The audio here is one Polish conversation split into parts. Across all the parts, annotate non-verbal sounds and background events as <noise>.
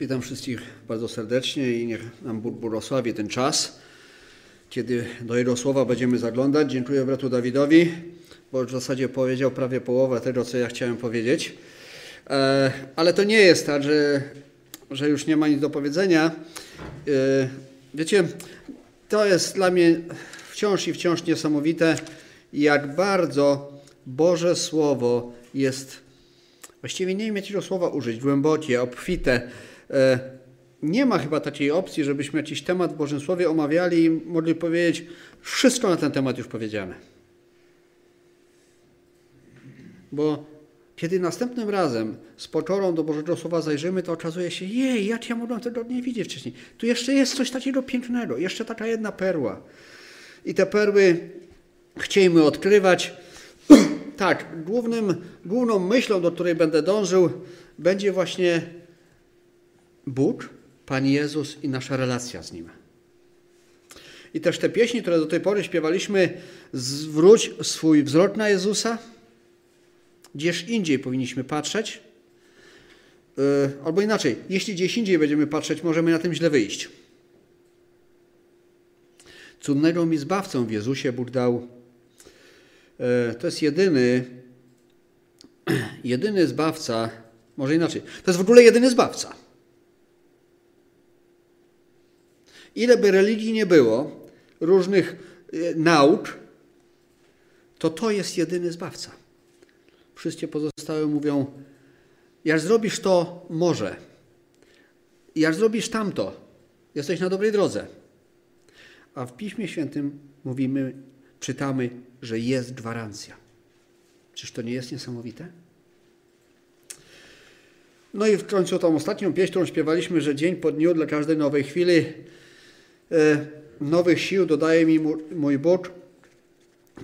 Witam wszystkich bardzo serdecznie i niech nam Bóg błogosławi ten czas, kiedy do Jego słowa będziemy zaglądać. Dziękuję bratu Dawidowi, bo w zasadzie powiedział prawie połowę tego, co ja chciałem powiedzieć. E, ale to nie jest tak, że, że już nie ma nic do powiedzenia. E, wiecie, to jest dla mnie wciąż i wciąż niesamowite, jak bardzo Boże Słowo jest, właściwie nie wiem jakiego słowa użyć, głębokie, obfite. E, nie ma chyba takiej opcji, żebyśmy jakiś temat w Bożym Słowie omawiali i mogli powiedzieć, wszystko na ten temat już powiedziane. Bo kiedy następnym razem z pokorą do Bożego Słowa zajrzymy, to okazuje się, jej, jak ja mogłem tego nie widzieć wcześniej. Tu jeszcze jest coś takiego pięknego, jeszcze taka jedna perła. I te perły chcielibyśmy odkrywać. <clears throat> tak, głównym, główną myślą, do której będę dążył, będzie właśnie Bóg, Pan Jezus i nasza relacja z Nim. I też te pieśni, które do tej pory śpiewaliśmy, zwróć swój wzrok na Jezusa, gdzież indziej powinniśmy patrzeć, yy, albo inaczej, jeśli gdzieś indziej będziemy patrzeć, możemy na tym źle wyjść. Cudnego mi zbawcą w Jezusie Bóg dał. Yy, to jest jedyny, <clears throat> jedyny zbawca, może inaczej, to jest w ogóle jedyny zbawca. Ile by religii nie było, różnych yy, nauk, to to jest jedyny zbawca. Wszystkie pozostałe mówią, jak zrobisz to, może. Jak zrobisz tamto, jesteś na dobrej drodze. A w Piśmie Świętym mówimy, czytamy, że jest gwarancja. Czyż to nie jest niesamowite? No i w końcu tą ostatnią pieśń, którą śpiewaliśmy, że dzień po dniu dla każdej nowej chwili e, nowych sił dodaje mi mój Bóg.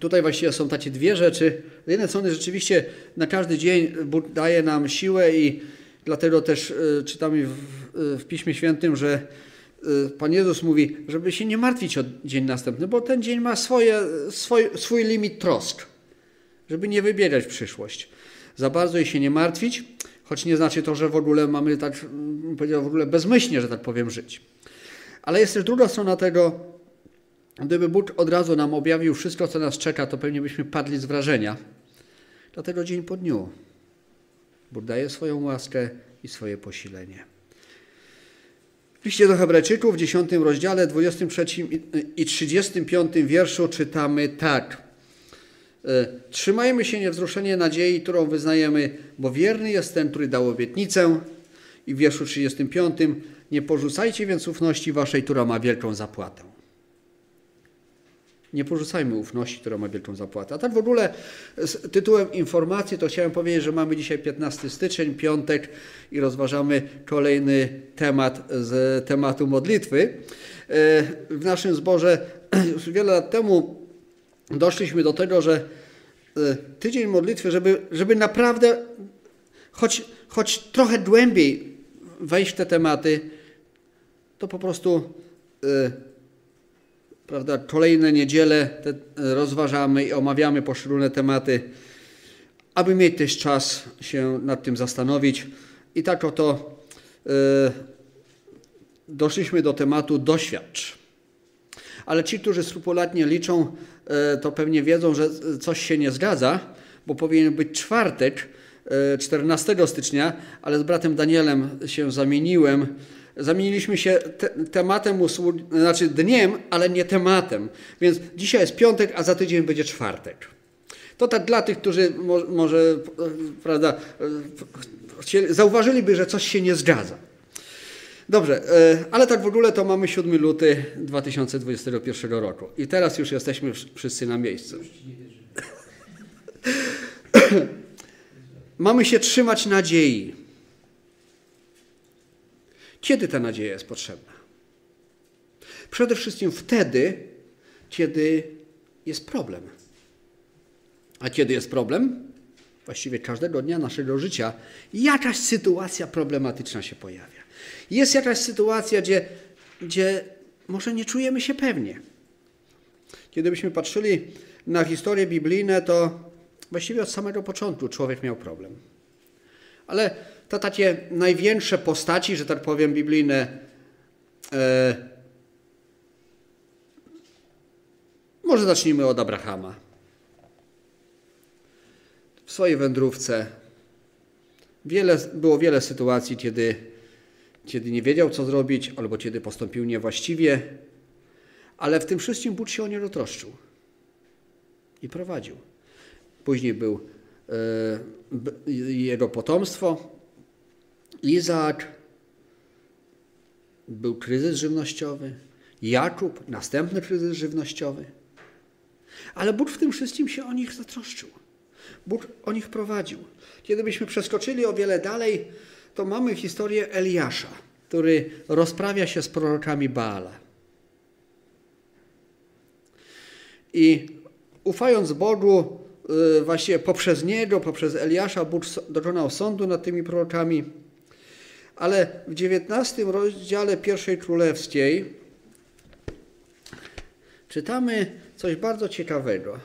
Tutaj właściwie są takie dwie rzeczy. Z jednej strony rzeczywiście na każdy dzień Bóg daje nam siłę i dlatego też y, czytamy w, w, Piśmie Świętym, że Pan Jezus mówi, żeby się nie martwić o dzień następny, bo ten dzień ma swoje, swój, swój limit trosk, żeby nie wybierać przyszłość. Za bardzo i się nie martwić, choć nie znaczy to, że w ogóle mamy tak, powiedział w ogóle bezmyślnie, że tak powiem, żyć. Ale jest też druga strona tego, Gdyby Bóg od razu nam objawił wszystko, co nas czeka, to pewnie byśmy padli z wrażenia. Dlatego dzień po dniu Bóg daje swoją łaskę i swoje posilenie. W liście do Hebrajczyków w 10 rozdziale, 23 i 35 wierszu czytamy tak. Trzymajmy się niewzruszenie nadziei, którą wyznajemy, bo wierny jest ten, który dał obietnicę. I w wierszu 35 nie porzucajcie więc ufności waszej, która ma wielką zapłatę nie porzucajmy ufności, która ma wielką zapłatę. A tak w ogóle z tytułem informacji to chciałem powiedzieć, że mamy dzisiaj 15 styczeń, piątek i rozważamy kolejny temat z tematu modlitwy. E, w naszym zborze <clears throat> już wiele lat temu doszliśmy do tego, że e, tydzień modlitwy, żeby, żeby naprawdę choć, choć trochę głębiej wejść w te tematy, to po prostu e, prawda, kolejne niedziele rozważamy i omawiamy poszczególne tematy, aby mieć też czas się nad tym zastanowić. I tak oto y, doszliśmy do tematu doświadcz. Ale ci, którzy skrupulatnie liczą, y, to pewnie wiedzą, że coś się nie zgadza, bo powinien być czwartek, 14 stycznia, ale z bratem Danielem się zamieniłem Zamieniliśmy się te, tematem usługi, znaczy dniem, ale nie tematem. Więc dzisiaj jest piątek, a za tydzień będzie czwartek. To tak dla tych, którzy mo, może prawda, chcieli, zauważyliby, że coś się nie zgadza. Dobrze, e, ale tak w ogóle to mamy 7 luty 2021 roku. I teraz już jesteśmy wszyscy na miejscu. <laughs> mamy się trzymać nadziei. Kiedy ta nadzieja jest potrzebna? Przede wszystkim wtedy, kiedy jest problem. A kiedy jest problem? Właściwie każdego dnia naszego życia jakaś sytuacja problematyczna się pojawia. Jest jakaś sytuacja, gdzie, gdzie może nie czujemy się pewnie. Kiedy byśmy patrzyli na historie biblijne, to właściwie od samego początku człowiek miał problem. Ale to takie największe postaci, że tak powiem, biblijne. E, może zacznijmy od Abrahama. W swojej wędrówce wiele, było wiele sytuacji, kiedy, kiedy nie wiedział, co zrobić, albo kiedy postąpił niewłaściwie, ale w tym wszystkim Bóg się o niego troszczył i prowadził. Później był e, jego potomstwo, Izaak, był kryzys żywnościowy, Jakub, następny kryzys żywnościowy. Ale Bóg w tym wszystkim się o nich zatroszczył. Bóg o nich prowadził. Kiedy byśmy przeskoczyli o wiele dalej, to mamy historię Eliasza, który rozprawia się z prorokami Baala. I ufając Bogu, y, właśnie poprzez niego, poprzez Eliasza, Bóg dokonał sądu nad tymi prorokami. Ale w XIX rozdziale pierwszej królewskiej czytamy coś bardzo ciekawego.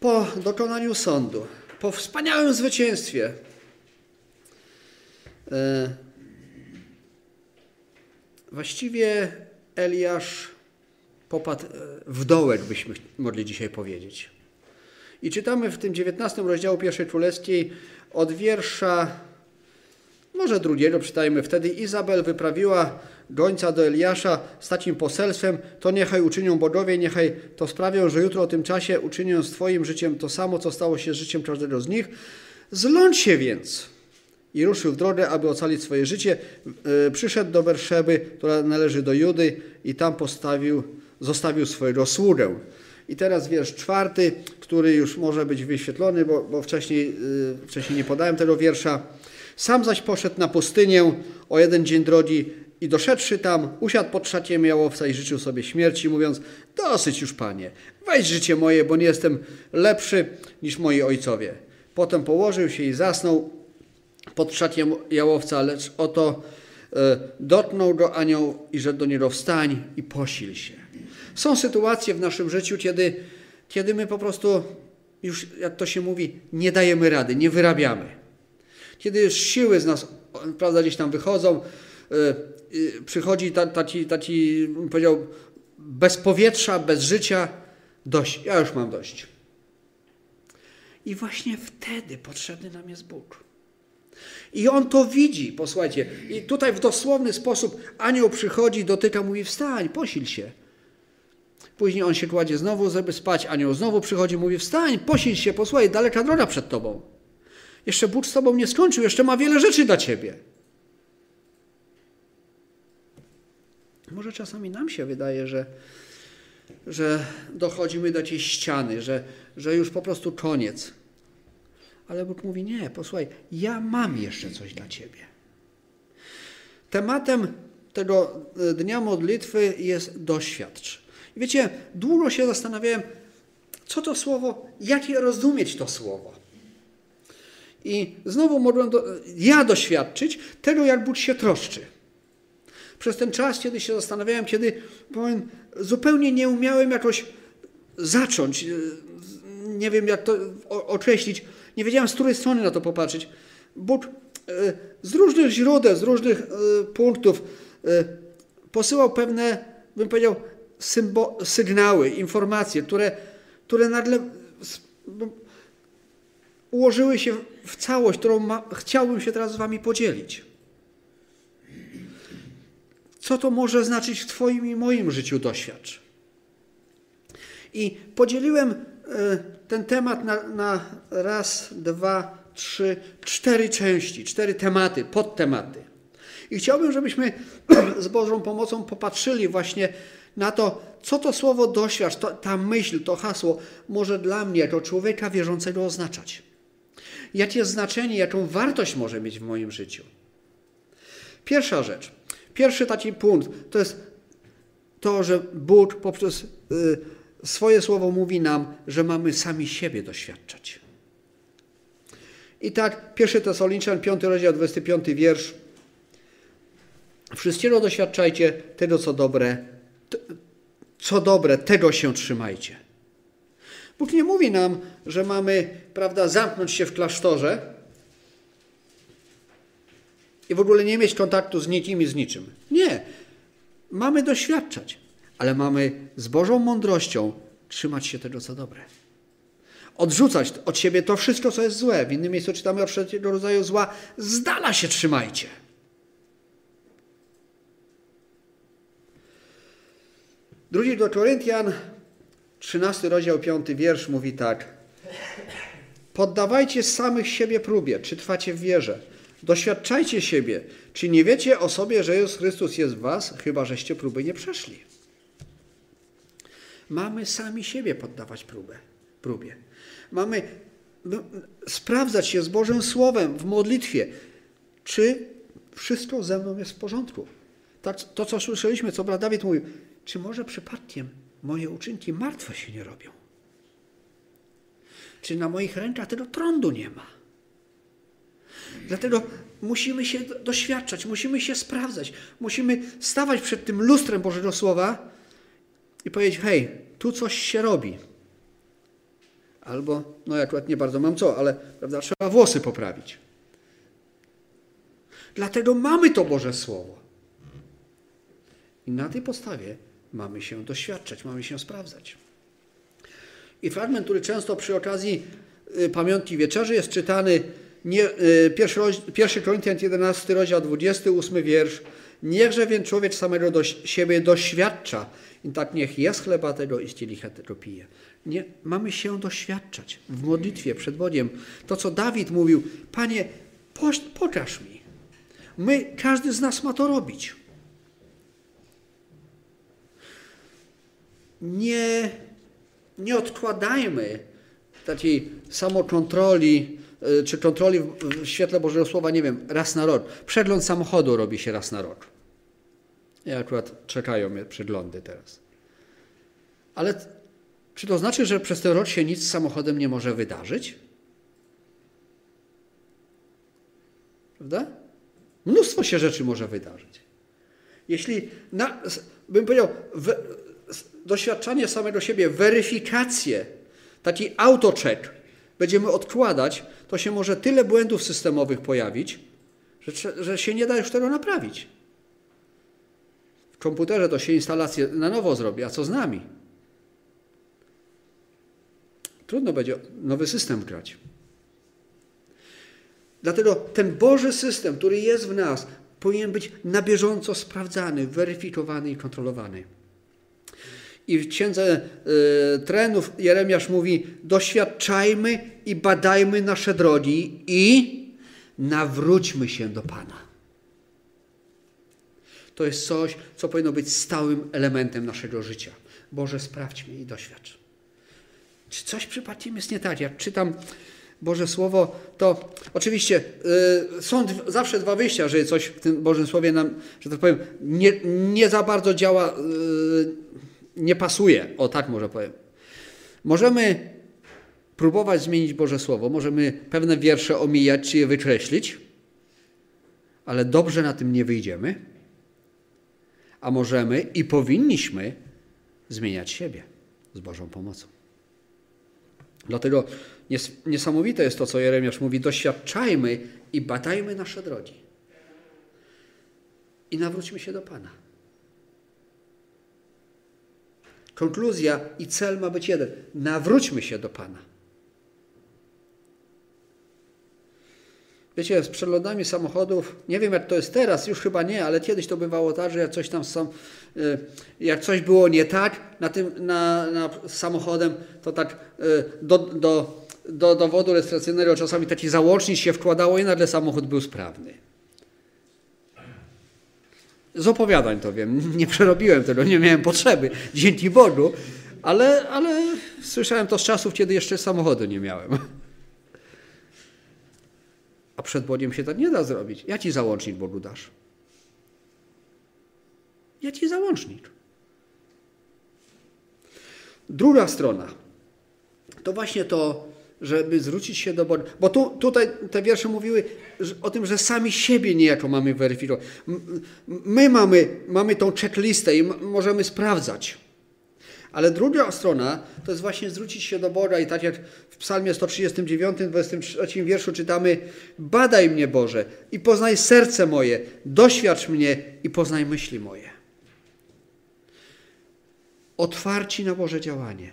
Po dokonaniu sądu, po wspaniałym zwycięstwie, e, właściwie Eliasz popadł e, w dołek, byśmy mogli dzisiaj powiedzieć. I czytamy w tym 19 rozdziału pierwszej królewskiej od wiersza może drugiego czytajmy. Wtedy Izabel wyprawiła gońca do Eliasza z takim poselstwem, to niechaj uczynią bogowie, niechaj to sprawią, że jutro o tym czasie uczynią z Twoim życiem to samo, co stało się z życiem każdego z nich. Zlądź się więc! I ruszył w drogę, aby ocalić swoje życie. E, przyszedł do Berszeby, która należy do Judy i tam postawił, zostawił swojego sługę. I teraz wiersz czwarty, który już może być wyświetlony, bo, bo wcześniej, yy, wcześniej nie podałem tego wiersza. Sam zaś poszedł na pustynię o jeden dzień drogi i doszedłszy tam, usiadł pod szaciem jałowca i życzył sobie śmierci, mówiąc, dosyć już, panie, weź życie moje, bo nie jestem lepszy niż moi ojcowie. Potem położył się i zasnął pod szaciem jałowca, lecz oto e, dotknął go anioł i rzekł do niego, wstań i posil się. Są sytuacje w naszym życiu, kiedy, kiedy my po prostu już, jak to się mówi, nie dajemy rady, nie wyrabiamy. Kiedy już siły z nas prawda, gdzieś tam wychodzą, yy, przychodzi taki, taki, powiedział, bez powietrza, bez życia, dość, ja już mam dość. I właśnie wtedy potrzebny nam jest Bóg. I on to widzi, posłuchajcie. I tutaj w dosłowny sposób anioł przychodzi, dotyka, mówi wstań, posil się. Później on się kładzie znowu, żeby spać. Anioł znowu przychodzi, mówi wstań, posil się, posłuchaj, daleka droga przed tobą. Jeszcze Bóg z tobą nie skończył, jeszcze ma wiele rzeczy dla ciebie. Może czasami nam się wydaje, że, że dochodzimy do tej ściany, że, że już po prostu koniec. Ale Bóg mówi: Nie, posłuchaj, ja mam jeszcze coś dla ciebie. Tematem tego dnia modlitwy jest doświadcz. Wiecie, długo się zastanawiałem, co to słowo, jak je rozumieć to słowo. I znowu mogłem do, ja doświadczyć tego, jak Bóg się troszczy. Przez ten czas, kiedy się zastanawiałem, kiedy powiem, zupełnie nie umiałem jakoś zacząć, nie wiem jak to określić, nie wiedziałem z której strony na to popatrzeć. Bóg e, z różnych źródeł, z różnych e, punktów e, posyłał pewne, bym powiedział, sygnały, informacje, które, które nagle ułożyły się w całość, którą ma, chciałbym się teraz z Wami podzielić. Co to może znaczyć w Twoim i moim życiu doświadcz? I podzieliłem e, ten temat na, na raz, dwa, trzy, cztery części, cztery tematy, podtematy. I chciałbym, żebyśmy <clears throat> z Bożą pomocą popatrzyli właśnie na to, co to słowo doświadcz, to, ta myśl, to hasło może dla mnie, jako człowieka wierzącego oznaczać jakie znaczenie, jaką wartość może mieć w moim życiu. Pierwsza rzecz, pierwszy taki punkt to jest to, że Bóg poprzez y, swoje słowo mówi nam, że mamy sami siebie doświadczać. I tak, pierwszy Tesaloniczan, 5 rozdział, 25 wiersz. Wszystkiego doświadczajcie, tego co dobre, co dobre, tego się trzymajcie. Bóg nie mówi nam, że mamy, prawda, zamknąć się w klasztorze i w ogóle nie mieć kontaktu z nikim i z niczym. Nie. Mamy doświadczać, ale mamy z Bożą mądrością trzymać się tego, co dobre. Odrzucać od siebie to wszystko, co jest złe. W innym miejscu czytamy o wszelkiego rodzaju zła. Z dala się trzymajcie. Drugi do Koryntian, 13 rozdział, 5 wiersz mówi tak. Poddawajcie samych siebie próbie, czy trwacie w wierze. Doświadczajcie siebie. Czy nie wiecie o sobie, że Jezus Chrystus jest w was, chyba żeście próby nie przeszli? Mamy sami siebie poddawać próbę, próbie. Mamy sprawdzać się z Bożym Słowem w modlitwie, czy wszystko ze mną jest w porządku. Tak, to, co słyszeliśmy, co brat Dawid mówił, czy może przypadkiem moje uczynki martwe się nie robią? Czy na moich rękach tego trądu nie ma? Dlatego musimy się doświadczać, musimy się sprawdzać, musimy stawać przed tym lustrem Bożego Słowa i powiedzieć: hej, tu coś się robi. Albo, no ja akurat nie bardzo mam co, ale prawda, trzeba włosy poprawić. Dlatego mamy to Boże Słowo. I na tej podstawie mamy się doświadczać, mamy się sprawdzać. I fragment, który często przy okazji y, pamiątki wieczerzy jest czytany, nie, y, pierwszy, pierwszy Koryntian 11 rozdział 28 wiersz. Niechże więc człowiek samego do siebie doświadcza i tak niech jest chleba tego i kielicha tego pije. Nie, mamy się doświadczać w modlitwie przed Bogiem. To, co Dawid mówił, Panie, pokaż mi. My, każdy z nas ma to robić. Nie, nie odkładajmy takiej samokontroli, e, czy kontroli w świetle Bożego Słowa, nie wiem, raz na rok. Przegląd samochodu robi się raz na rok. Ja akurat czekają mnie przeglądy teraz. Ale czy to znaczy, że przez ten rok się nic z samochodem nie może wydarzyć? Prawda? Mnóstwo się rzeczy może wydarzyć. Jeśli, na, bym powiedział, doświadczanie samego siebie, weryfikację, taki autocheck będziemy odkładać, to się może tyle błędów systemowych pojawić, że, że się nie da już tego naprawić. W komputerze to się instalację na nowo zrobi, a co z nami? Trudno będzie nowy system wgrać. Dlatego ten Boży system, który jest w nas, powinien być na bieżąco sprawdzany, weryfikowany i kontrolowany. I w księdze y, trenów Jeremiasz mówi: doświadczajmy i badajmy nasze drogi i nawróćmy się do Pana. To jest coś, co powinno być stałym elementem naszego życia. Boże, sprawdź mnie i doświadcz. Czy coś przypadkiem jest nie tak? Jak czytam Boże Słowo, to oczywiście y, są zawsze dwa wyjścia, że coś w tym Bożym Słowie nam, że tak powiem, nie, nie za bardzo działa, y, nie pasuje. O tak może powiem. Możemy próbować zmienić Boże Słowo, możemy pewne wiersze omijać czy je wykreślić, ale dobrze na tym nie wyjdziemy, a możemy i powinniśmy zmieniać siebie z Bożą pomocą. Dlatego niesamowite jest to, co Jeremiasz mówi: doświadczajmy i badajmy nasze drogi. I nawróćmy się do Pana. Konkluzja i cel ma być jeden: nawróćmy się do Pana. Wiecie, z przeglądami samochodów, nie wiem jak to jest teraz, już chyba nie, ale kiedyś to bywało tak, że jak coś tam y, jak coś było nie tak na tym, na, na samochodem, to tak y, do, do, do dowodu rejestracyjnego czasami taki załącznik się wkładało i nagle samochód był sprawny. Z opowiadań to wiem, <laughs> nie przerobiłem tego, nie miałem potrzeby, dzięki Bogu, ale, ale słyszałem to z czasów, kiedy jeszcze samochodu nie miałem. A przed Bogiem się tak nie da zrobić. Ja ci załącznik Bogu dasz. Ja ci załącznik. Druga strona to właśnie to, żeby zwrócić się do Boga. Bo tu, tutaj te wiersze mówiły o tym, że sami siebie niejako mamy weryfikować. My mamy, mamy tą checklistę i możemy sprawdzać. Ale druga strona to jest właśnie zwrócić się do Boga i tak jak w psalmie 139, 23 wierszu czytamy Badaj mnie Boże i poznaj serce moje, doświadcz mnie i poznaj myśli moje. Otwarci na Boże działanie,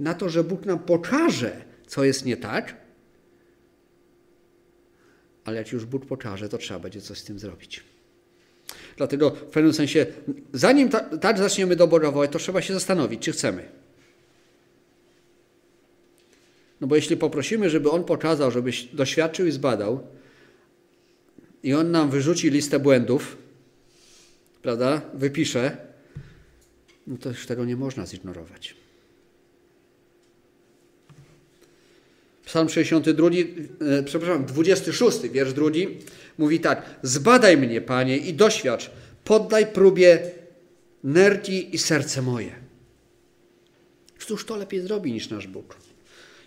na to, że Bóg nam pokaże, co jest nie tak, ale jak już Bóg pokaże, to trzeba będzie coś z tym zrobić. Dlatego w pewnym sensie, zanim ta, tak zaczniemy do Boga wołać, to trzeba się zastanowić, czy chcemy. No bo jeśli poprosimy, żeby On pokazał, żebyś doświadczył i zbadał, i On nam wyrzuci listę błędów, prawda, wypisze, no to już tego nie można zignorować. Psalm 62, e, przepraszam, 26, wiersz drugi, mówi tak: Zbadaj mnie, Panie, i doświadcz, poddaj próbie nerki i serce moje. Cóż to lepiej zrobi niż nasz Bóg?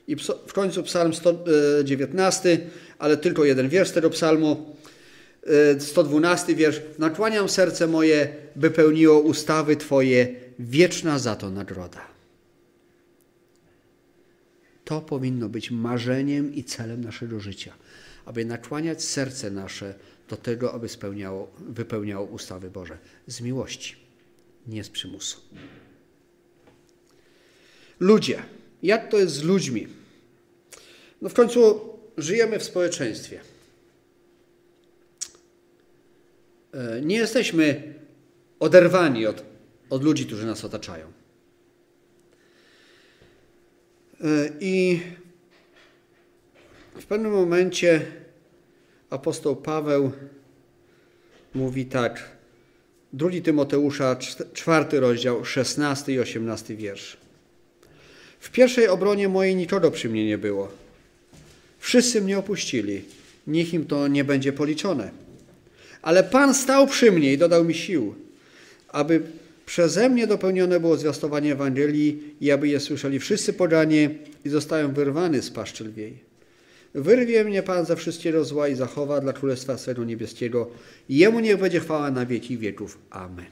I w końcu psalm 119, ale tylko jeden wiersz tego psalmu, 112 e, wiersz. Nakłaniam serce moje, by pełniło ustawy Twoje, wieczna za to nagroda. To powinno być marzeniem i celem naszego życia, aby nakłaniać serce nasze do tego, aby spełniało, wypełniało ustawy Boże z miłości, nie z przymusu. Ludzie. Jak to jest z ludźmi? No w końcu żyjemy w społeczeństwie. E, nie jesteśmy oderwani od, od ludzi, którzy nas otaczają. E, I w pewnym momencie apostoł Paweł mówi tak, drugi Tymoteusza, czwarty rozdział, szesnasty i osiemnasty wiersz. W pierwszej obronie mojej nikogo przy mnie nie było. Wszyscy mnie opuścili, niech im to nie będzie policzone. Ale Pan stał przy mnie i dodał mi sił, aby Przeze mnie dopełnione było zwiastowanie Ewangelii i aby je słyszeli wszyscy podanie i zostałem wyrwany z paszczy lwiej. Wyrwie mnie Pan ze wszystkiego zła i zachowa dla Królestwa swego niebieskiego. Jemu niech będzie chwała na wieki wieków. Amen.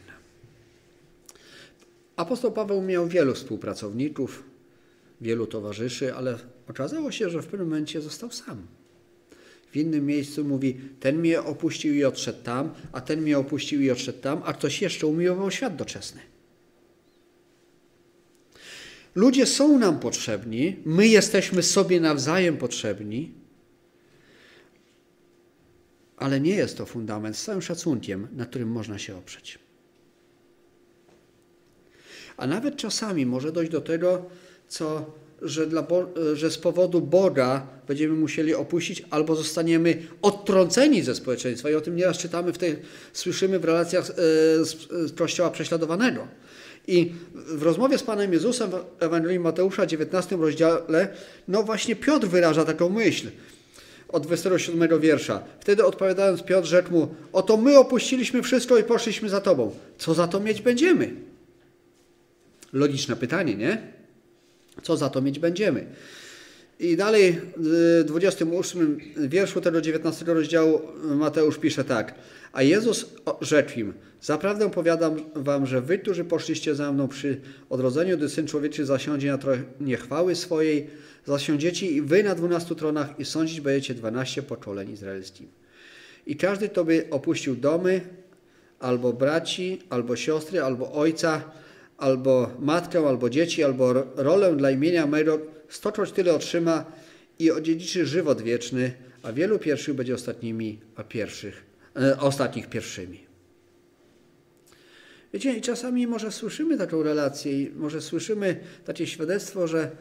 Apostoł Paweł miał wielu współpracowników, wielu towarzyszy, ale okazało się, że w pewnym momencie został sam. W innym miejscu mówi, ten mnie opuścił i odszedł tam, a ten mnie opuścił i odszedł tam, a ktoś jeszcze umiłował świat doczesny. Ludzie są nam potrzebni, my jesteśmy sobie nawzajem potrzebni, ale nie jest to fundament z całym szacunkiem, na którym można się oprzeć. A nawet czasami może dojść do tego, co że, dla, że z powodu Boga będziemy musieli opuścić albo zostaniemy odtrąceni ze społeczeństwa. I o tym nieraz czytamy, w tej, słyszymy w relacjach e, z Kościoła prześladowanego. I w rozmowie z Panem Jezusem w Ewangelii Mateusza, 19 rozdziale, no właśnie Piotr wyraża taką myśl od 27 wiersza. Wtedy odpowiadając Piotr rzekł mu, oto my opuściliśmy wszystko i poszliśmy za Tobą. Co za to mieć będziemy? Logiczne pytanie, nie? Co za to mieć będziemy? I dalej w 28 wierszu tego 19 rozdziału Mateusz pisze tak. A Jezus rzekł im, zaprawdę powiadam wam, że wy, którzy poszliście za mną przy odrodzeniu, gdy Syn Człowieczy zasiądzie na tronie chwały swojej, zasiądziecie i wy na dwunastu tronach i sądzić będziecie dwanaście pokoleń izraelskich. I każdy, kto by opuścił domy, albo braci, albo siostry, albo ojca, albo matkę, albo dzieci, albo rolę dla imienia mego, stokroć tyle otrzyma i odziedziczy żywot wieczny, a wielu pierwszych będzie ostatnimi, a pierwszych, e, ostatnich pierwszymi. Wiecie, i czasami może słyszymy taką relację i może słyszymy takie świadectwo, że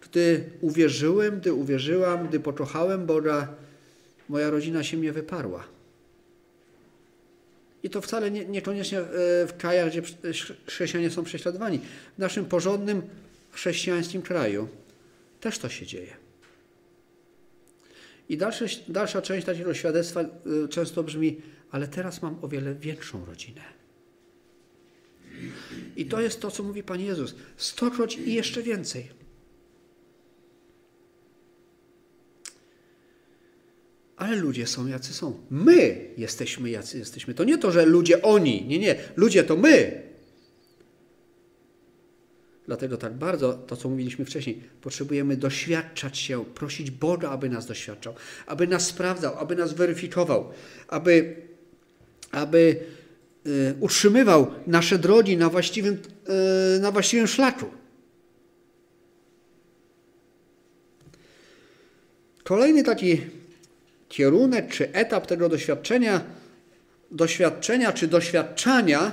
gdy uwierzyłem, gdy uwierzyłam, gdy pokochałem Boga, moja rodzina się mnie wyparła. I to wcale nie, niekoniecznie e, w krajach, gdzie chrześcijanie są prześladowani. W naszym porządnym chrześcijańskim kraju też to się dzieje. I dalsze, dalsza część takiego świadectwa e, często brzmi, ale teraz mam o wiele większą rodzinę. I to jest to, co mówi Pan Jezus. Stokroć i jeszcze więcej. Ale ludzie są jacy są. My jesteśmy jacy jesteśmy. To nie to, że ludzie oni. Nie, nie. Ludzie to my. Dlatego tak bardzo, to co mówiliśmy wcześniej, potrzebujemy doświadczać się, prosić Boga, aby nas doświadczał, aby nas sprawdzał, aby nas weryfikował, aby, aby y, utrzymywał nasze drogi na właściwym, y, na właściwym szlaku. Kolejny taki kierunek czy etap tego doświadczenia, doświadczenia czy doświadczania,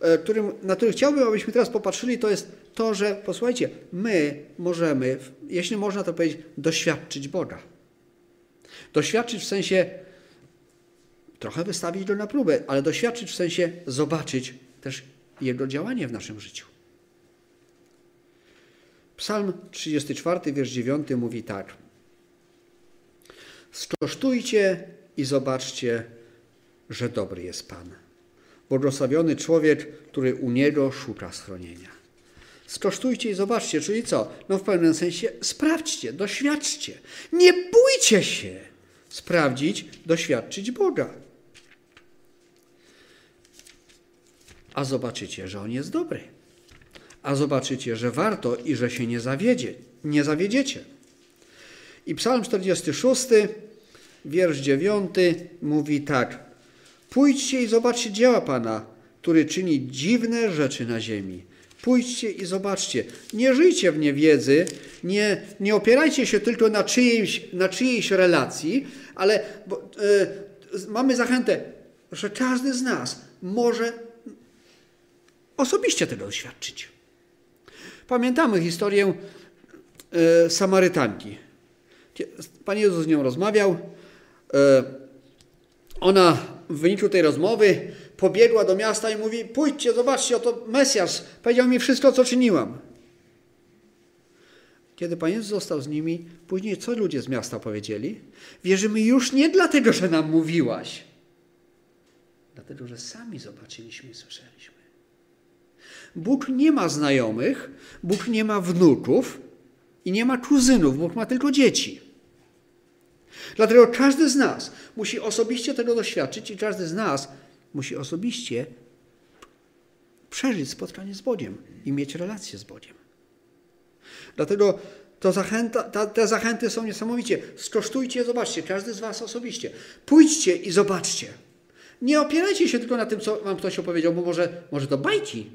e, którym, na który chciałbym, abyśmy teraz popatrzyli, to jest to, że posłuchajcie, my możemy, jeśli można to powiedzieć, doświadczyć Boga. Doświadczyć w sensie trochę wystawić go na próbę, ale doświadczyć w sensie zobaczyć też Jego działanie w naszym życiu. Psalm 34, wiersz 9 mówi tak. Skosztujcie i zobaczcie, że dobry jest Pan. Błogosławiony człowiek, który u Niego szuka schronienia. Skosztujcie i zobaczcie, czyli co? No w pewnym sensie sprawdźcie, doświadczcie. Nie bójcie się sprawdzić, doświadczyć Boga. A zobaczycie, że On jest dobry. A zobaczycie, że warto i że się nie zawiedzie, nie zawiedziecie. I Psalm 46, wiersz 9 mówi tak. Pójdźcie i zobaczcie dzieła Pana, który czyni dziwne rzeczy na ziemi. Pójdźcie i zobaczcie. Nie żyjcie w niewiedzy, nie, nie opierajcie się tylko na czyjejś, na czyjejś relacji, ale bo, y, mamy zachętę, że każdy z nas może osobiście tego doświadczyć. Pamiętamy historię y, Samarytanki. Pan Jezus z nią rozmawiał. E, ona w wyniku tej rozmowy pobiegła do miasta i mówi: Pójdźcie, zobaczcie, oto Mesjasz powiedział mi wszystko, co czyniłam. Kiedy Pan Jezus został z nimi, później co ludzie z miasta powiedzieli? Wierzymy już nie dlatego, że nam mówiłaś, dlatego, że sami zobaczyliśmy i słyszeliśmy. Bóg nie ma znajomych, Bóg nie ma wnuków i nie ma kuzynów, Bóg ma tylko dzieci. Dlatego każdy z nas musi osobiście tego doświadczyć i każdy z nas musi osobiście przeżyć spotkanie z Bogiem i mieć relację z Bogiem. Dlatego to zachęta, ta, te zachęty są niesamowicie. Skosztujcie, zobaczcie, każdy z Was osobiście. Pójdźcie i zobaczcie. Nie opierajcie się tylko na tym, co Wam ktoś opowiedział, bo może, może to bajki.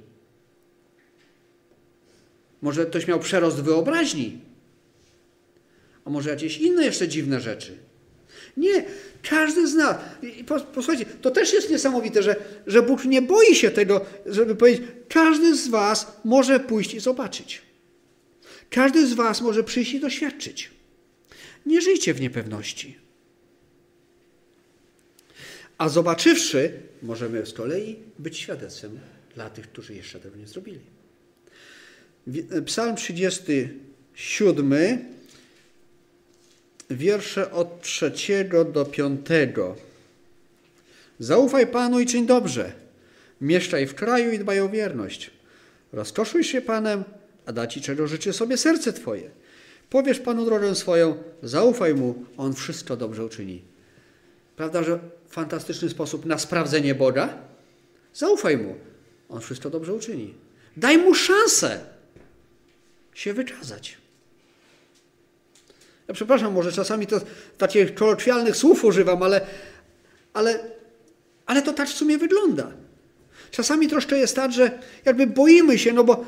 Może ktoś miał przerost wyobraźni. A może jakieś inne jeszcze dziwne rzeczy. Nie, każdy z nas. I posłuchajcie, to też jest niesamowite, że, że Bóg nie boi się tego, żeby powiedzieć, każdy z was może pójść i zobaczyć. Każdy z was może przyjść i doświadczyć. Nie żyjcie w niepewności. A zobaczywszy, możemy z kolei być świadectwem dla tych, którzy jeszcze tego nie zrobili. Psalm 37 wiersze od trzeciego do piątego. Zaufaj Panu i czyń dobrze. Mieszczaj w kraju i dbaj o wierność. Rozkoszuj się Panem, a da Ci czego życzy sobie serce Twoje. Powiesz Panu drogę swoją, zaufaj Mu, On wszystko dobrze uczyni. Prawda, że fantastyczny sposób na sprawdzenie Boga? Zaufaj Mu, On wszystko dobrze uczyni. Daj Mu szansę się wykazać. Ja przepraszam, może czasami to takich kolokwialnych słów używam, ale, ale, ale to tak w sumie wygląda. Czasami troszkę jest tak, że jakby boimy się, no bo,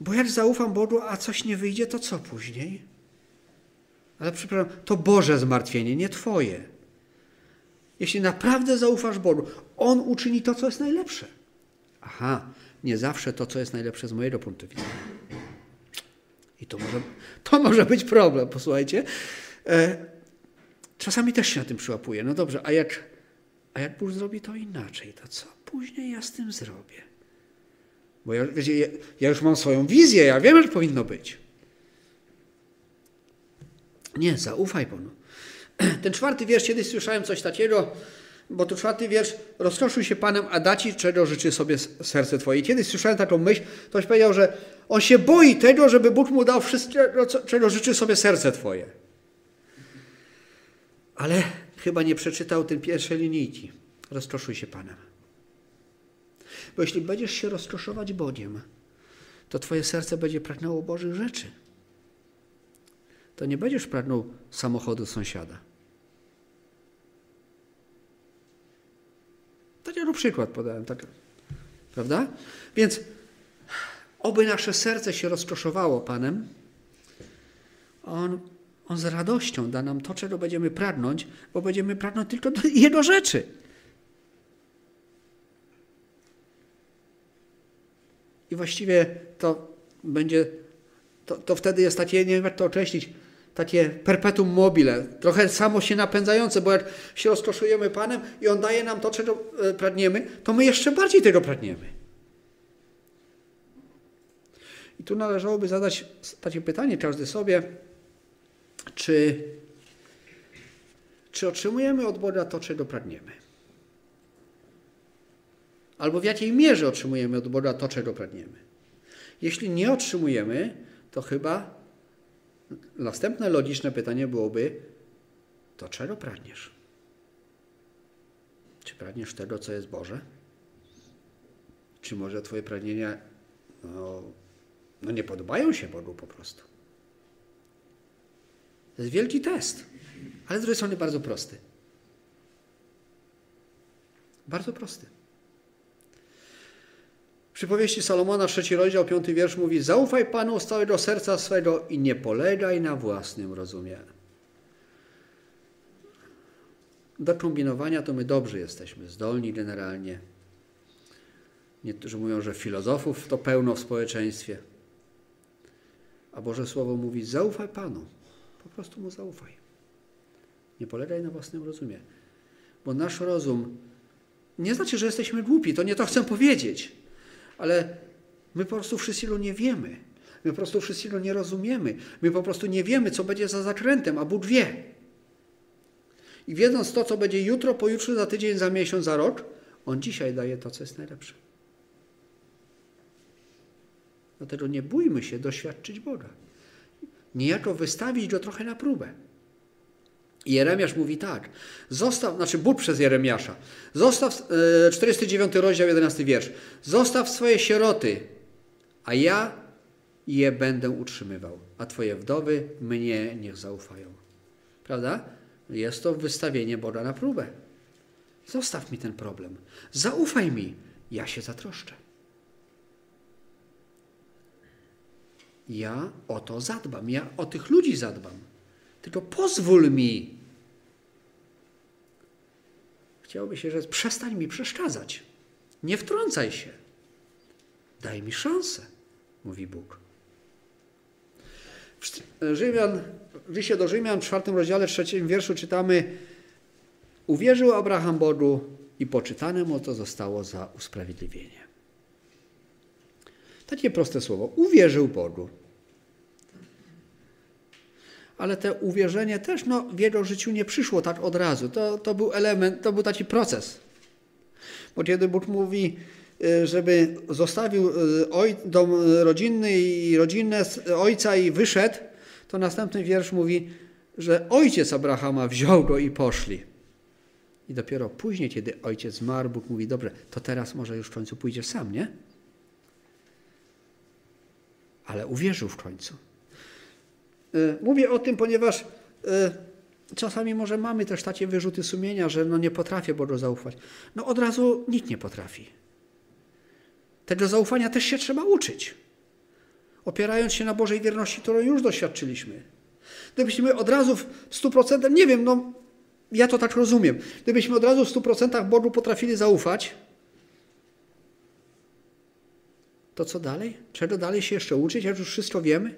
bo jak zaufam Bogu, a coś nie wyjdzie, to co później? Ale przepraszam, to Boże zmartwienie, nie Twoje. Jeśli naprawdę zaufasz Bogu, On uczyni to, co jest najlepsze. Aha, nie zawsze to, co jest najlepsze z mojego punktu widzenia. I to może, to może być problem, posłuchajcie. E, czasami też się na tym przyłapuję. No dobrze, a jak, a jak Bóg zrobi to inaczej, to co później ja z tym zrobię? Bo ja, wiecie, ja, ja już mam swoją wizję, ja wiem, jak powinno być. Nie, zaufaj Panu. <clears throat> Ten czwarty wiersz, kiedyś słyszałem coś takiego, bo to czwarty wiersz, rozkoszuj się Panem, a da Ci, czego życzy sobie serce Twoje. Kiedyś słyszałem taką myśl, ktoś powiedział, że on się boi tego, żeby Bóg mu dał wszystkiego, czego życzy sobie serce Twoje. Ale chyba nie przeczytał tej pierwszej linijki. Rozkoszuj się Panem. Bo jeśli będziesz się rozkoszować Bogiem, to Twoje serce będzie pragnęło Bożych rzeczy. To nie będziesz pragnął samochodu sąsiada. Tak ja przykład podałem, tak, prawda? Więc oby nasze serce się rozkoszowało Panem, On, On z radością da nam to, czego będziemy pragnąć, bo będziemy pragnąć tylko do <laughs> Jego rzeczy. I właściwie to będzie, to, to wtedy jest takie, nie wiem jak to określić, takie perpetuum mobile, trochę samo się napędzające, bo jak się rozkoszujemy Panem i On daje nam to, czego e, pragniemy, to my jeszcze bardziej tego pragniemy. I tu należałoby zadać takie pytanie każdy sobie, czy, czy otrzymujemy od Boga to, czego pragniemy? Albo w jakiej mierze otrzymujemy od Boga to, czego pragniemy? Jeśli nie otrzymujemy, to chyba następne logiczne pytanie byłoby, to czego pragniesz? Czy pragniesz tego, co jest Boże? Czy może Twoje pragnienia no, no nie podobają się Bogu po prostu? To jest wielki test, ale z drugiej strony bardzo prosty. Bardzo prosty. W przypowieści Salomona, trzeci rozdział, piąty wiersz mówi Zaufaj Panu z całego serca swego i nie polegaj na własnym rozumie. Do kombinowania to my dobrzy jesteśmy, zdolni generalnie. Niektórzy mówią, że filozofów to pełno w społeczeństwie. A Boże Słowo mówi, zaufaj Panu. Po prostu Mu zaufaj. Nie polegaj na własnym rozumie. Bo nasz rozum nie znaczy, że jesteśmy głupi. To nie to chcę powiedzieć. Ale my po prostu wszystkiego nie wiemy. My po prostu wszystkiego nie rozumiemy. My po prostu nie wiemy, co będzie za zakrętem, a Bóg wie. I wiedząc to, co będzie jutro, pojutrze, za tydzień, za miesiąc, za rok, On dzisiaj daje to, co jest najlepsze. Dlatego nie bójmy się doświadczyć Boga. Niejako wystawić Go trochę na próbę. Jeremiasz mówi tak, zostaw, znaczy Bóg przez Jeremiasza, zostaw, 49 e, rozdział, 11 wiersz, zostaw swoje sieroty, a ja je będę utrzymywał, a twoje wdowy mnie niech zaufają. Prawda? Jest to wystawienie Boga na próbę. Zostaw mi ten problem. Zaufaj mi, ja się zatroszczę. Ja o to zadbam, ja o tych ludzi zadbam. Tylko pozwól mi. Chciałoby się rzec, przestań mi przeszkadzać. Nie wtrącaj się. Daj mi szansę, mówi Bóg. Rzymian, w liście do Rzymian, w czwartym rozdziale, trzecim wierszu czytamy Uwierzył Abraham Bogu i poczytane mu to zostało za usprawiedliwienie. Takie proste słowo. Uwierzył Bogu ale to uwierzenie też no, w jego życiu nie przyszło tak od razu. To, to był element, to był taki proces. Bo kiedy Bóg mówi, y, żeby zostawił y, oj, dom rodzinny i rodzinę ojca i wyszedł, to następny wiersz mówi, że ojciec Abrahama wziął go i poszli. I dopiero później, kiedy ojciec zmarł, Bóg mówi, dobrze, to teraz może już w końcu pójdziesz sam, nie? Ale uwierzył w końcu. E, mówię o tym, ponieważ e, czasami może mamy też takie wyrzuty sumienia, że no nie potrafię Bogu zaufać. No od razu nikt nie potrafi. Tego zaufania też się trzeba uczyć. Opierając się na Bożej wierności, którą już doświadczyliśmy. Gdybyśmy od razu w 100%, nie wiem, no ja to tak rozumiem, gdybyśmy od razu w 100% Bogu potrafili zaufać, to co dalej? Czego dalej się jeszcze uczyć, jak już wszystko wiemy?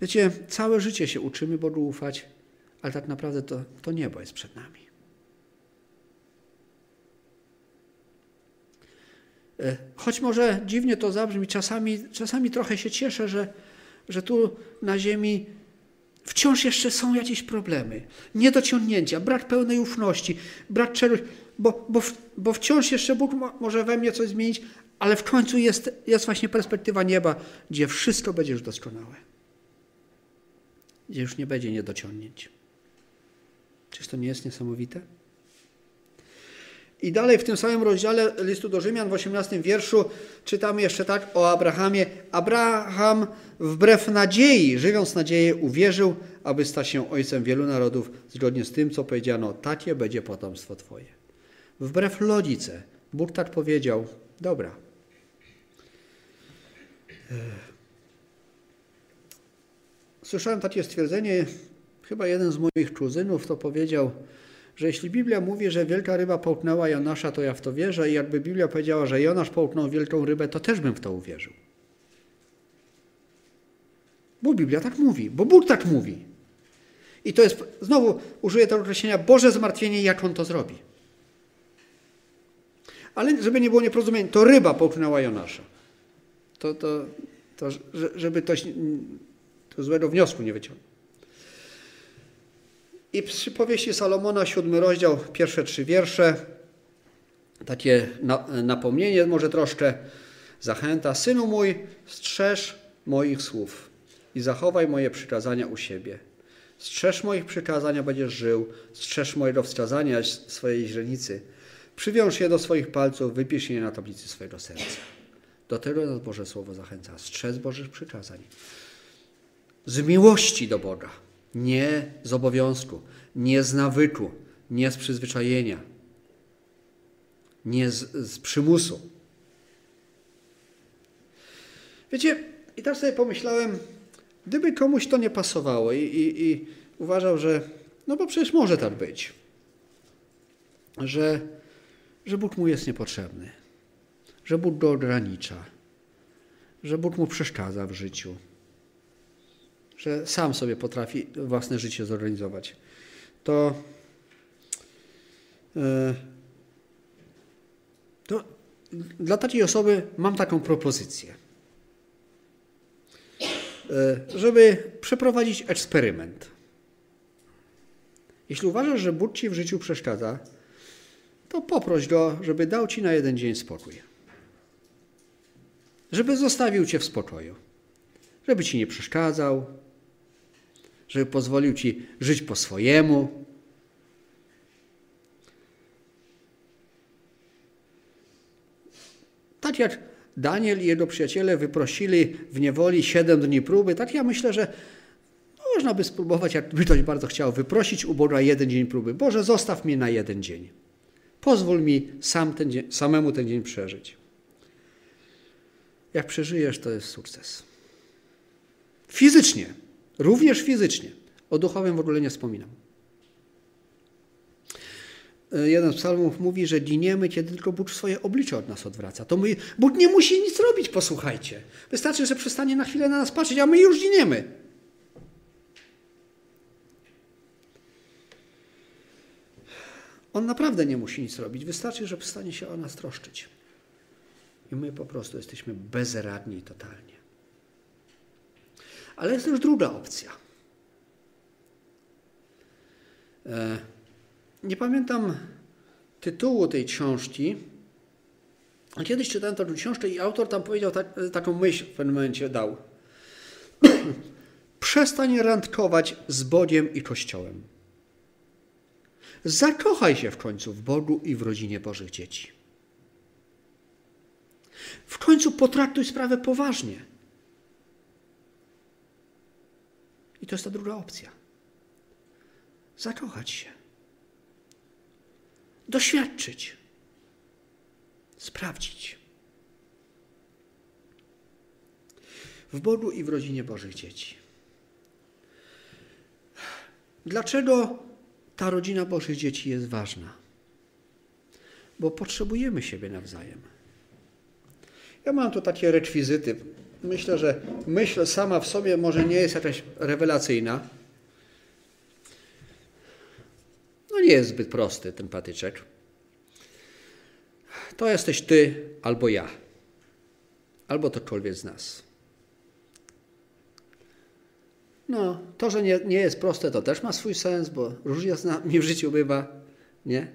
Wiecie, całe życie się uczymy Bogu ufać, ale tak naprawdę to, to niebo jest przed nami. E, choć może dziwnie to zabrzmi, czasami, czasami trochę się cieszę, że, że tu na ziemi wciąż jeszcze są jakieś problemy, niedociągnięcia, brak pełnej ufności, brak czegoś, bo, bo, bo wciąż jeszcze Bóg może we mnie coś zmienić, ale w końcu jest, jest właśnie perspektywa nieba, gdzie wszystko będzie już doskonałe gdzie już nie będzie niedociągnięć. Czyż to nie jest niesamowite? I dalej w tym samym rozdziale listu do Rzymian w 18 wierszu czytamy jeszcze tak o Abrahamie. Abraham wbrew nadziei, żywiąc nadzieję, uwierzył, aby stać się ojcem wielu narodów, zgodnie z tym, co powiedziano, takie będzie potomstwo Twoje. Wbrew logice, Bóg tak powiedział, dobra. Słyszałem takie stwierdzenie, chyba jeden z moich kuzynów to powiedział, że jeśli Biblia mówi, że wielka ryba połknęła Jonasza, to ja w to wierzę i jakby Biblia powiedziała, że Jonasz połknął wielką rybę, to też bym w to uwierzył. Bo Biblia tak mówi, bo Bóg tak mówi. I to jest, znowu użyję tego określenia, Boże zmartwienie, jak On to zrobi. Ale żeby nie było nieporozumień, to ryba połknęła Jonasza. To, to, to żeby to złego wniosku nie wyciągnął. I przy powieści Salomona, siódmy rozdział, pierwsze trzy wiersze, takie napomnienie może troszkę, zachęta. Synu mój, strzeż moich słów i zachowaj moje przykazania u siebie. Strzeż moich przykazania, będziesz żył. Strzeż mojego wskazania swojej źrenicy. Przywiąż je do swoich palców, wypisz je na tablicy swojego serca. Do tego nas Boże Słowo zachęca. Strzec Bożych przykazań. Z miłości do Boga nie z obowiązku, nie z nawyku, nie z przyzwyczajenia, nie z, z przymusu. Wiecie, i tak sobie pomyślałem, gdyby komuś to nie pasowało i, i, i uważał, że no bo przecież może tak być, że, że Bóg mu jest niepotrzebny, że Bóg go ogranicza, że Bóg mu przeszkadza w życiu, że sam sobie potrafi własne życie zorganizować, to, e, to dla takiej osoby mam taką propozycję, e, żeby przeprowadzić eksperyment. Jeśli uważasz, że Bóg ci w życiu przeszkadza, to poproś go, żeby dał ci na jeden dzień spokój. Żeby zostawił cię w spokoju. Żeby ci nie przeszkadzał, żeby pozwolił ci żyć po swojemu. Tak jak Daniel i jego przyjaciele wyprosili w niewoli siedem dni próby, tak ja myślę, że można by spróbować, jakby ktoś bardzo chciał, wyprosić u Boga jeden dzień próby. Boże, zostaw mnie na jeden dzień. Pozwól mi sam ten dzień, samemu ten dzień przeżyć. Jak przeżyjesz, to jest sukces. Fizycznie. Również fizycznie. O duchowym w ogóle nie wspominam. E, jeden z psalmów mówi, że giniemy, kiedy tylko Bóg swoje oblicze od nas odwraca. To my, Bóg nie musi nic robić, posłuchajcie. Wystarczy, że przestanie na chwilę na nas patrzeć, a my już giniemy. On naprawdę nie musi nic robić. Wystarczy, że przestanie się o nas troszczyć. I my po prostu jesteśmy bezradni totalnie. Ale jest też druga opcja. E, nie pamiętam tytułu tej książki. Kiedyś czytałem tę książkę i autor tam powiedział tak, taką myśl w pewnym momencie dał. <clears throat> Przestań randkować z Bogiem i Kościołem. Zakochaj się w końcu w Bogu i w rodzinie Bożych dzieci. W końcu potraktuj sprawę poważnie. I to jest ta druga opcja. Zakochać się. Doświadczyć. Sprawdzić. W Bogu i w rodzinie Bożych dzieci. Dlaczego ta rodzina Bożych dzieci jest ważna? Bo potrzebujemy siebie nawzajem. Ja mam tu takie rekwizyty myślę, że myśl sama w sobie może nie jest jakaś rewelacyjna. No nie jest zbyt prosty ten patyczek. To jesteś ty albo ja. Albo ktokolwiek z nas. No, to, że nie, nie jest proste, to też ma swój sens, bo różnie z nami w życiu bywa, nie?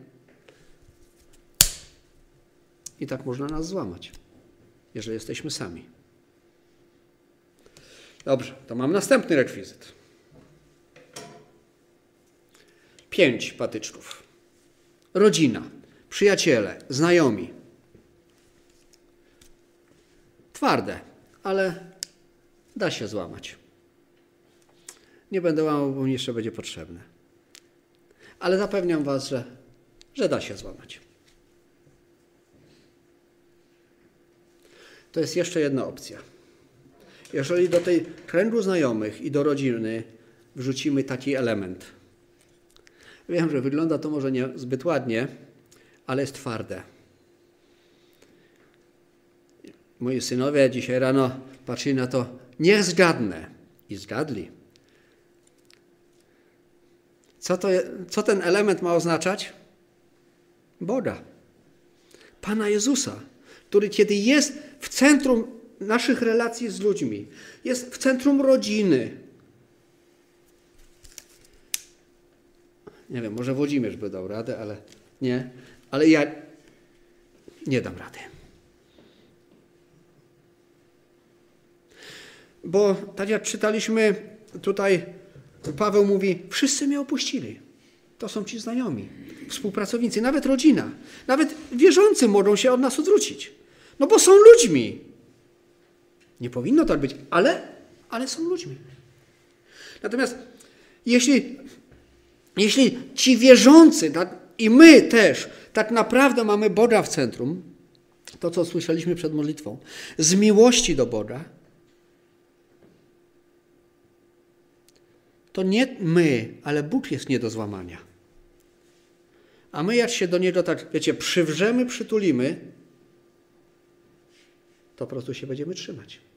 I tak można nas złamać, jeżeli jesteśmy sami. Dobrze, to mam następny rekwizyt. Pięć patyczków. Rodzina. przyjaciele, znajomi. Twarde, ale da się złamać. Nie będę łamał, bo mi jeszcze będzie potrzebne. Ale zapewniam Was, że, że da się złamać. To jest jeszcze jedna opcja. Jeżeli do tej kręgu znajomych i do rodziny wrzucimy taki element. Wiem, że wygląda to może nie zbyt ładnie, ale jest twarde. Moi synowie dzisiaj rano patrzyli na to, niech zgadnę. I zgadli. Co, to, co ten element ma oznaczać? Boga. Pana Jezusa, który kiedy jest w centrum naszych relacji z ludźmi, jest w centrum rodziny. Nie wiem, może Włodzimierz by dał radę, ale nie. Ale ja nie dam rady. Bo tak jak czytaliśmy tutaj, Paweł mówi, wszyscy mnie opuścili. To są ci znajomi, współpracownicy, nawet rodzina. Nawet wierzący mogą się od nas odwrócić. No bo są ludźmi. Nie powinno tak być, ale, ale są ludźmi. Natomiast jeśli, jeśli ci wierzący tak, i my też tak naprawdę mamy Boga w centrum, to co słyszeliśmy przed modlitwą, z miłości do Boga, to nie my, ale Bóg jest nie do złamania. A my jak się do Niego tak, wiecie, przywrzemy, przytulimy, to po prostu się będziemy trzymać.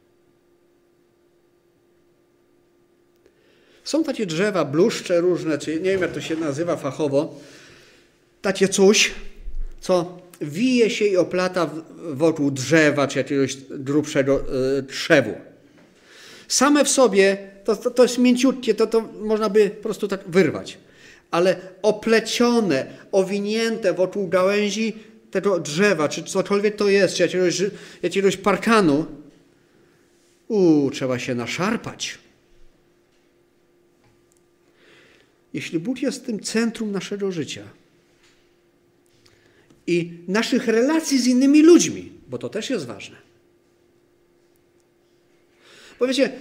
Są takie drzewa, bluszcze różne, czy nie wiem jak to się nazywa fachowo, takie coś, co wije się i oplata wokół drzewa, czy jakiegoś grubszego y, trzewu. Same w sobie to, to, to jest mięciutkie, to, to można by po prostu tak wyrwać. Ale oplecione, owinięte wokół gałęzi tego drzewa, czy cokolwiek to jest, czy jakiegoś, jakiegoś parkanu, u, trzeba się naszarpać. Jeśli Bóg jest tym centrum naszego życia i naszych relacji z innymi ludźmi, bo to też jest ważne. Bo wiecie,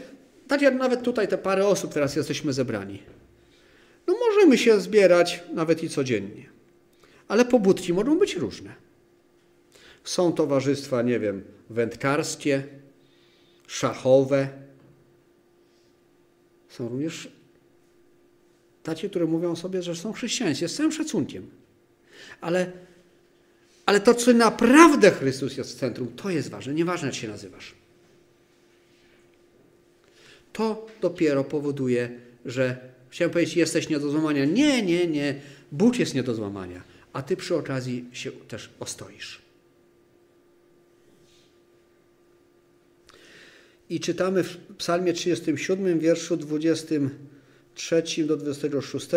tak jak nawet tutaj te parę osób teraz jesteśmy zebrani. No możemy się zbierać nawet i codziennie. Ale pobudki mogą być różne. Są towarzystwa, nie wiem, wędkarskie, szachowe. Są również takie, które mówią sobie, że są chrześcijańskie, z całym szacunkiem. Ale, ale to, co naprawdę Chrystus jest w centrum, to jest ważne. Nieważne, jak się nazywasz. To dopiero powoduje, że chciałem powiedzieć, jesteś nie do złamania. Nie, nie, nie. Bóg jest nie do złamania, a ty przy okazji się też ostoisz. I czytamy w Psalmie 37, wierszu 23 do 26.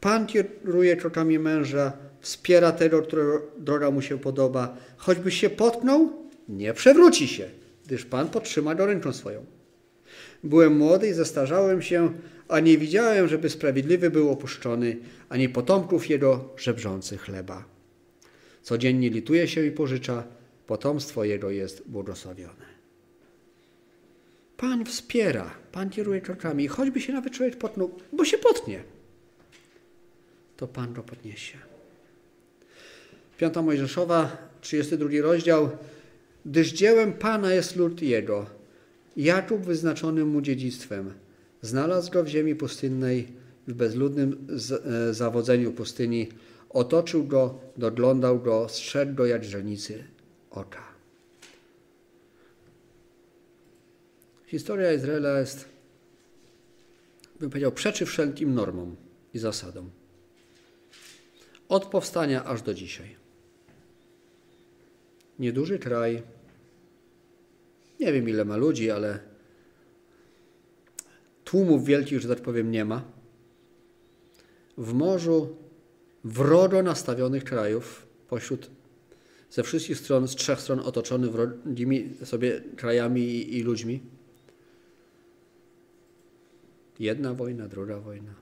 Pan kieruje krokami męża, wspiera tego, którego droga mu się podoba. Choćby się potknął, nie przewróci się, gdyż Pan podtrzyma go ręką swoją. Byłem młody i zestarzałem się, a nie widziałem, żeby sprawiedliwy był opuszczony, ani potomków jego żebrzących chleba. Codziennie lituje się i pożycza, potomstwo jego jest błogosławione. Pan wspiera, Pan kieruje krokami, choćby się nawet człowiek potnął, bo się potnie, to Pan go podniesie. Piąta Mojżeszowa, 32 rozdział. Gdyż dziełem Pana jest lud Jego, Jakub wyznaczonym mu dziedzictwem. Znalazł go w ziemi pustynnej, w bezludnym e, zawodzeniu pustyni. Otoczył go, doglądał go, strzegł go jak źrenicy oka. Historia Izraela jest, bym powiedział, przeczy wszelkim normom i zasadom. Od powstania aż do dzisiaj. Nieduży kraj, nie wiem ile ma ludzi, ale tłumów wielkich, że tak powiem, nie ma. W morzu wrogo nastawionych krajów, pośród ze wszystkich stron, z trzech stron otoczony wrogimi sobie krajami i, i ludźmi. Jedna wojna, druga wojna.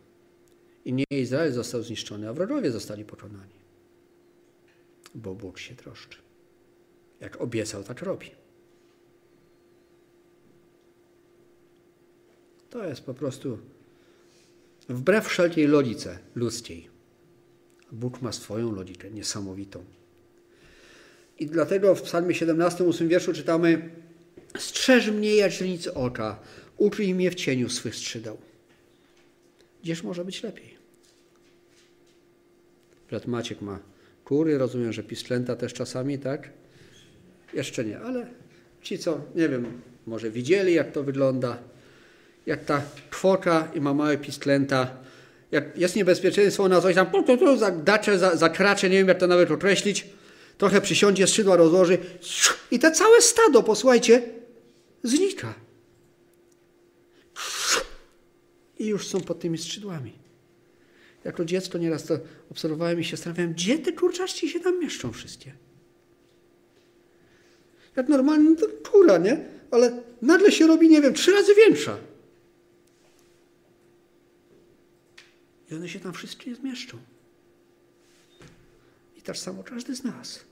I nie Izrael został zniszczony, a wrogowie zostali pokonani. bo Bóg się troszczy. Jak obiecał, tak robi. To jest po prostu wbrew wszelkiej logice ludzkiej. Bóg ma swoją logikę niesamowitą. I dlatego w psalmie 17, 8 wierszu czytamy Strzeż mnie jak źrenicy oka, ukryj mnie w cieniu swych skrzydeł. Gdzież może być lepiej? Brat Maciek ma kury, rozumiem, że pisklęta też czasami, tak? Jeszcze nie, ale ci, co, nie wiem, może widzieli, jak to wygląda, jak ta kwoka i ma małe pisklęta, jak jest niebezpieczeństwo, ona coś tam dacze, zakracze, nie wiem, jak to nawet określić, trochę przysiądzie, skrzydła rozłoży i to całe stado, posłuchajcie, znika. I już są pod tymi skrzydłami. Jako dziecko nieraz to obserwowałem i się zastanawiałem, gdzie te kurczaczki się tam mieszczą wszystkie. Jak normalnie to kura, nie? Ale nagle się robi, nie wiem, trzy razy większa. I one się tam wszystkie zmieszczą. I tak samo każdy z nas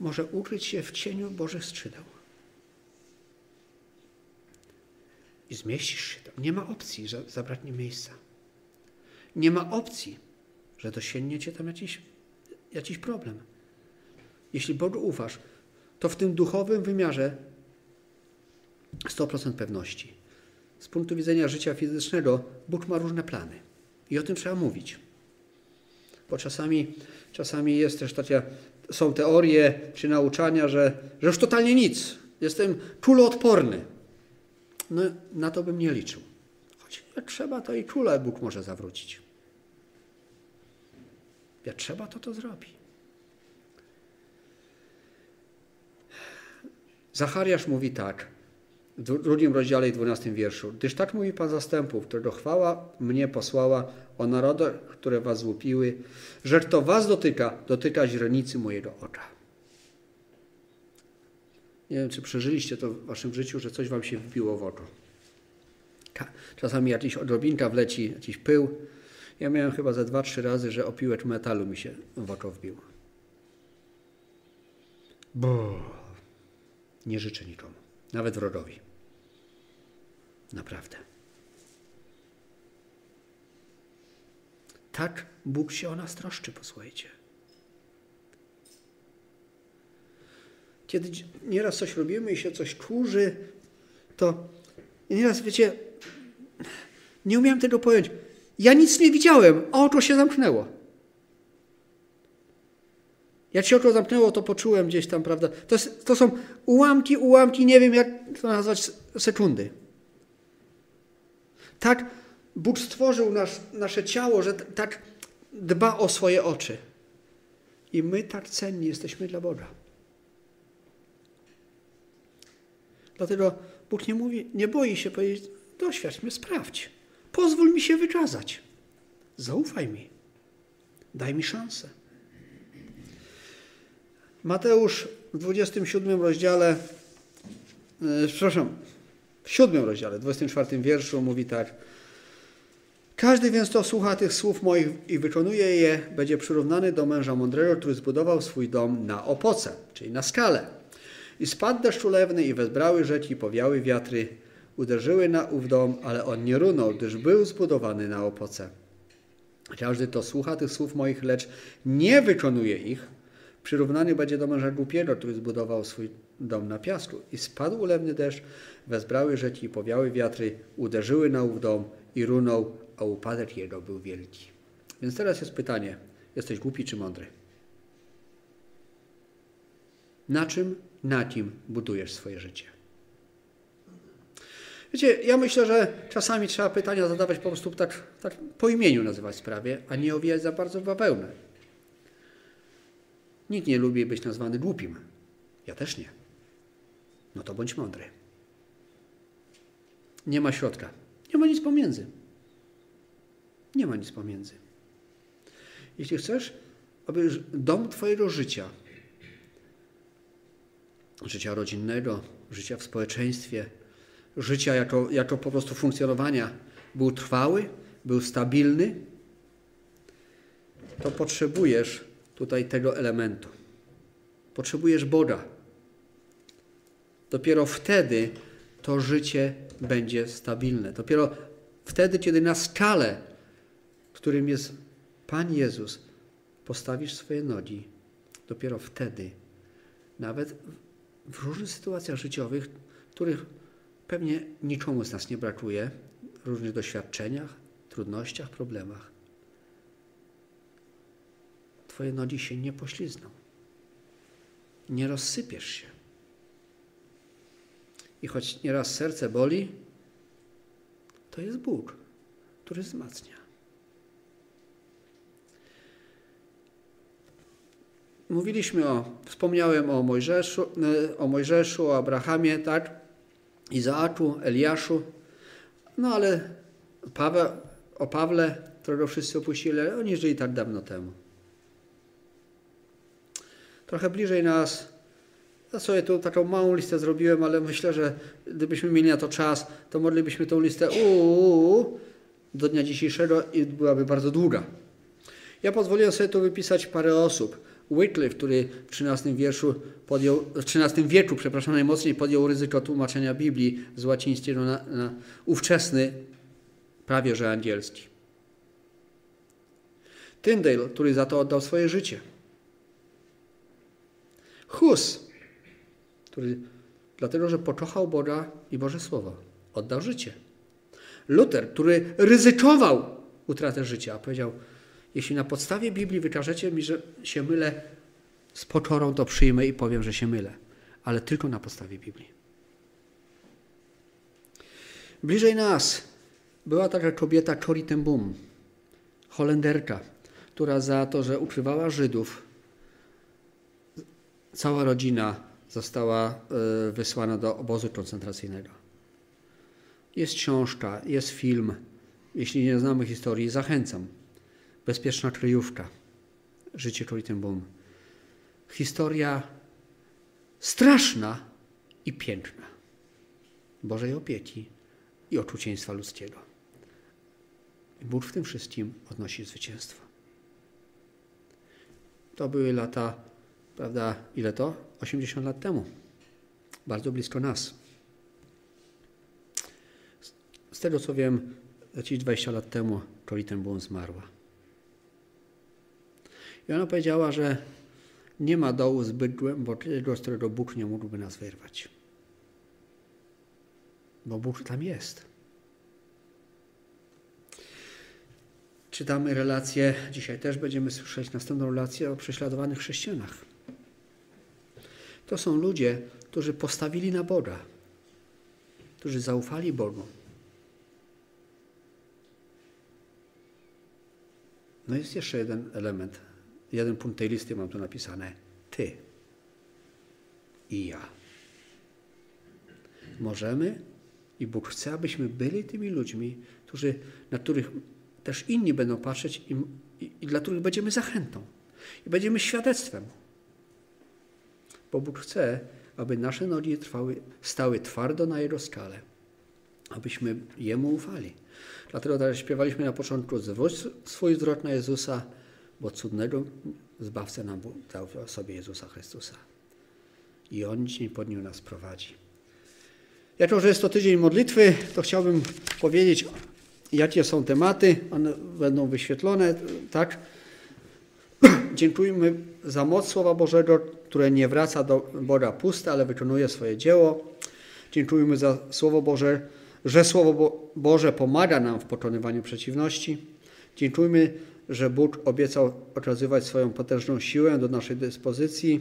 może ukryć się w cieniu Bożych skrzydeł. I zmieścisz się tam. Nie ma opcji, że zabraknie miejsca. Nie ma opcji, że dosięgniecie tam jakiś, jakiś problem. Jeśli Bogu ufasz, to w tym duchowym wymiarze 100% pewności. Z punktu widzenia życia fizycznego Bóg ma różne plany. I o tym trzeba mówić. Bo czasami, czasami jest też takie, są teorie czy nauczania, że, że już totalnie nic. Jestem kuloodporny. No, na to bym nie liczył. Choć jak trzeba, to i kulę Bóg może zawrócić. Jak trzeba, to to zrobi. Zachariasz mówi tak w drugim rozdziale i dwunastym wierszu. Gdyż tak mówi Pan zastępów, którego chwała mnie posłała o narodach, które was złupiły, że kto was dotyka, dotyka źrenicy mojego oka. Nie wiem, czy przeżyliście to w waszym życiu, że coś wam się wbiło w oko. Czasami jakiś odrobinka wleci, jakiś pył. Ja miałem chyba ze dwa, trzy razy, że opiłek metalu mi się w oko wbił. Bo nie życzę nikomu, nawet wrogowi. Naprawdę. Tak Bóg się o nas troszczy, posłuchajcie. Kiedy nieraz coś robimy i się coś kurzy, to nieraz, wiecie, nie umiałem tego pojąć. Ja nic nie widziałem, a oko się zamknęło. Jak się oko zamknęło, to poczułem gdzieś tam, prawda? To, jest, to są ułamki, ułamki, nie wiem jak to nazwać, sekundy. Tak Bóg stworzył nasz, nasze ciało, że tak dba o swoje oczy. I my tak cenni jesteśmy dla Boga. Dlatego Bóg nie mówi, nie boi się powiedzieć, doświadcz mnie, sprawdź. Pozwól mi się wykazać. Zaufaj mi. Daj mi szansę. Mateusz w 27 rozdziale, yy, przepraszam, w 7 rozdziale, 24 wierszu mówi tak. Każdy więc, kto słucha tych słów moich i wykonuje je, będzie przyrównany do męża mądrego, który zbudował swój dom na opoce, czyli na skale. I spadł deszcz ulewny i wezbrały rzeki, powiały wiatry, uderzyły na ów dom, ale on nie runął, gdyż był zbudowany na opoce. Każdy, kto słucha tych słów moich, lecz nie wykonuje ich, przyrównany będzie do męża głupiego, który zbudował swój dom na piasku. I spadł ulewny deszcz, wezbrały rzeki, powiały wiatry, uderzyły na ów dom i runął, a upadek jego był wielki. Więc teraz jest pytanie, jesteś głupi czy mądry? Na czym, na kim budujesz swoje życie? Wiecie, ja myślę, że czasami trzeba pytania zadawać po prostu tak, tak po imieniu nazywać sprawie, a nie owijać za bardzo w bawełnę. Nikt nie lubi być nazwany głupim. Ja też nie. No to bądź mądry. Nie ma środka. Nie ma nic pomiędzy. Nie ma nic pomiędzy. Jeśli chcesz, aby dom Twojego życia, życia rodzinnego, życia w społeczeństwie, życia jako, jako po prostu funkcjonowania był trwały, był stabilny, to potrzebujesz tutaj tego elementu. Potrzebujesz Boga. Dopiero wtedy to życie będzie stabilne. Dopiero wtedy, kiedy na skalę, którym jest Pan Jezus, postawisz swoje nogi, dopiero wtedy, nawet w różnych sytuacjach życiowych, których pewnie nikomu z nas nie brakuje, w różnych doświadczeniach, trudnościach, problemach, Twoje nogi się nie poślizną. Nie rozsypiesz się. I choć nieraz serce boli, to jest Bóg, który wzmacnia. Mówiliśmy o, wspomniałem o Mojżeszu, e, o Mojżeszu, o Abrahamie, tak? Izaaku, Eliaszu. No ale Paweł, o Pawle, którego wszyscy opuścili, oni żyli tak dawno temu. Trochę bliżej nas ja sobie tu taką małą listę zrobiłem, ale myślę, że gdybyśmy mieli na to czas, to moglibyśmy tą listę uuu, do dnia dzisiejszego i byłaby bardzo długa. Ja pozwoliłem sobie tu wypisać parę osób. Wycliffe, który w XIII, wierszu podjął, w XIII wieku przepraszam, najmocniej podjął ryzyko tłumaczenia Biblii z łacińskiego na, na ówczesny, prawie że angielski. Tyndale, który za to oddał swoje życie. Hus, który dlatego, że pokochał Boga i Boże Słowo, oddał życie. Luther, który ryzykował utratę życia, powiedział, jeśli na podstawie Biblii wykażecie mi, że się mylę, z pokorą to przyjmę i powiem, że się mylę, ale tylko na podstawie Biblii. Bliżej nas była taka kobieta Corrie ten Boom, Holenderka, która za to, że ukrywała Żydów, cała rodzina została e, wysłana do obozu koncentracyjnego. Jest książka, jest film. Jeśli nie znamy historii, zachęcam. Bezpieczna kryjówka. Życie Boom. Historia straszna i piękna. Bożej opieki i okrucieństwa ludzkiego. Bóg w tym wszystkim odnosi zwycięstwo. To były lata, prawda, ile to? 80 lat temu. Bardzo blisko nas. Z tego co wiem, jakieś 20 lat temu Colin Boone zmarła. I ona powiedziała, że nie ma dołu zbyt głębokiego, z którego Bóg nie mógłby nas wyrwać. Bo Bóg tam jest. Czytamy relacje, dzisiaj też będziemy słyszeć następną relację o prześladowanych chrześcijanach. To są ludzie, którzy postawili na Boga, którzy zaufali Bogu. No jest jeszcze jeden element, jeden punkt tej listy mam tu napisane. Ty i ja. Możemy i Bóg chce, abyśmy byli tymi ludźmi, którzy, na których też inni będą patrzeć i, i, i dla których będziemy zachętą i będziemy świadectwem bo Bóg chce, aby nasze nogi trwały, stały twardo na Jego skale, abyśmy Jemu ufali. Dlatego też śpiewaliśmy na początku, zwróć swój wzrok na Jezusa, bo cudnego Zbawcę nam dał w osobie Jezusa Chrystusa. I On dzień po dniu nas prowadzi. Jako, że jest to tydzień modlitwy, to chciałbym powiedzieć, jakie są tematy. One będą wyświetlone, tak? <clears throat> Dziękujmy za moc Słowa Bożego, które nie wraca do Boga puste, ale wykonuje swoje dzieło. Dziękujmy za Słowo Boże, że Słowo Boże pomaga nam w pokonywaniu przeciwności. Dziękujmy, że Bóg obiecał okazywać swoją potężną siłę do naszej dyspozycji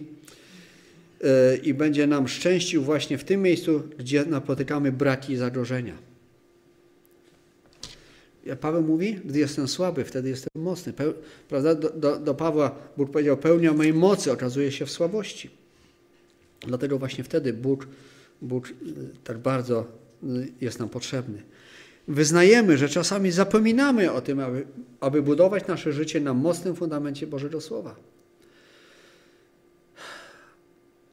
e, i będzie nam szczęścił właśnie w tym miejscu, gdzie napotykamy braki i zagrożenia. Paweł mówi, gdy jestem słaby, wtedy jestem mocny. Prawda? Do, do, do, Pawła Bóg powiedział, pełnia mojej mocy okazuje się w słabości. Dlatego właśnie wtedy Bóg, Bóg y, tak bardzo y, jest nam potrzebny. Wyznajemy, że czasami zapominamy o tym, aby, aby budować nasze życie na mocnym fundamencie Bożego Słowa.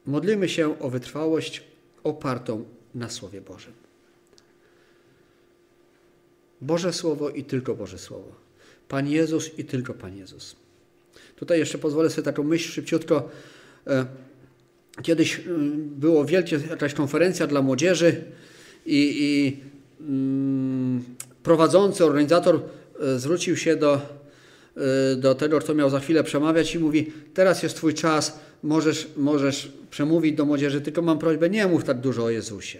Modlimy się o wytrwałość opartą na Słowie Bożym. Boże Słowo i tylko Boże Słowo. Pan Jezus i tylko Pan Jezus. Tutaj jeszcze pozwolę sobie taką myśl szybciutko. E, kiedyś było wielkie, jakaś konferencja dla młodzieży i, i prowadzący, organizator zwrócił się do, do tego, kto miał za chwilę przemawiać i mówi, teraz jest Twój czas, możesz, możesz przemówić do młodzieży, tylko mam prośbę, nie mów tak dużo o Jezusie.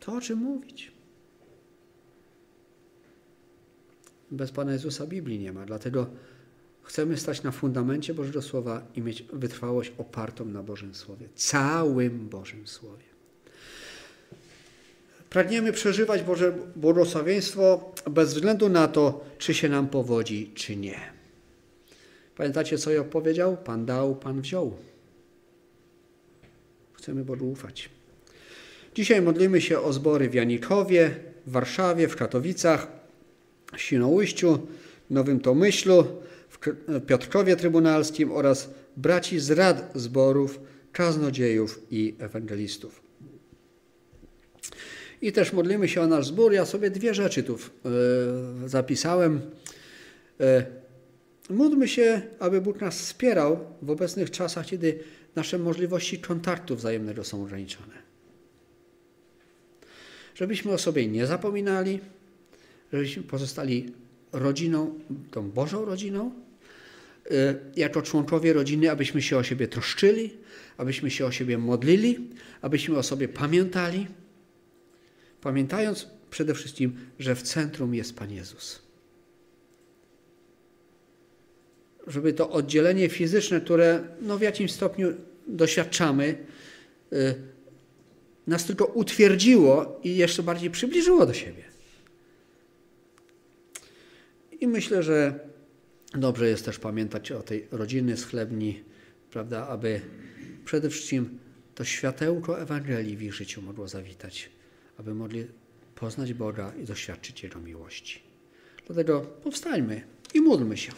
To o czym mówić? Bez Pana Jezusa Biblii nie ma, dlatego chcemy stać na fundamencie Bożego Słowa i mieć wytrwałość opartą na Bożym Słowie, całym Bożym Słowie. Pragniemy przeżywać Boże błogosławieństwo bez względu na to, czy się nam powodzi, czy nie. Pamiętacie, co Job powiedział? Pan dał, Pan wziął. Chcemy Bogu ufać. Dzisiaj modlimy się o zbory w Janikowie, w Warszawie, w Katowicach, w Świnoujściu, Nowym Tomyślu, w Piotrkowie Trybunalskim oraz braci z rad zborów, kaznodziejów i ewangelistów. I też modlimy się o nasz zbór. Ja sobie dwie rzeczy tu yy, zapisałem. Yy, módlmy się, aby Bóg nas wspierał w obecnych czasach, kiedy nasze możliwości kontaktu wzajemnego są ograniczone. Żebyśmy o sobie nie zapominali, żebyśmy pozostali rodziną, tą Bożą rodziną, y, jako członkowie rodziny, abyśmy się o siebie troszczyli, abyśmy się o siebie modlili, abyśmy o sobie pamiętali, pamiętając przede wszystkim, że w centrum jest Pan Jezus. Żeby to oddzielenie fizyczne, które no w jakimś stopniu doświadczamy, y, nas tylko utwierdziło i jeszcze bardziej przybliżyło do siebie. I myślę, że dobrze jest też pamiętać o tej rodziny z chlebni, prawda, aby przede wszystkim to światełko Ewangelii w ich życiu mogło zawitać, aby mogli poznać Boga i doświadczyć Jego miłości. Dlatego powstańmy i módlmy się.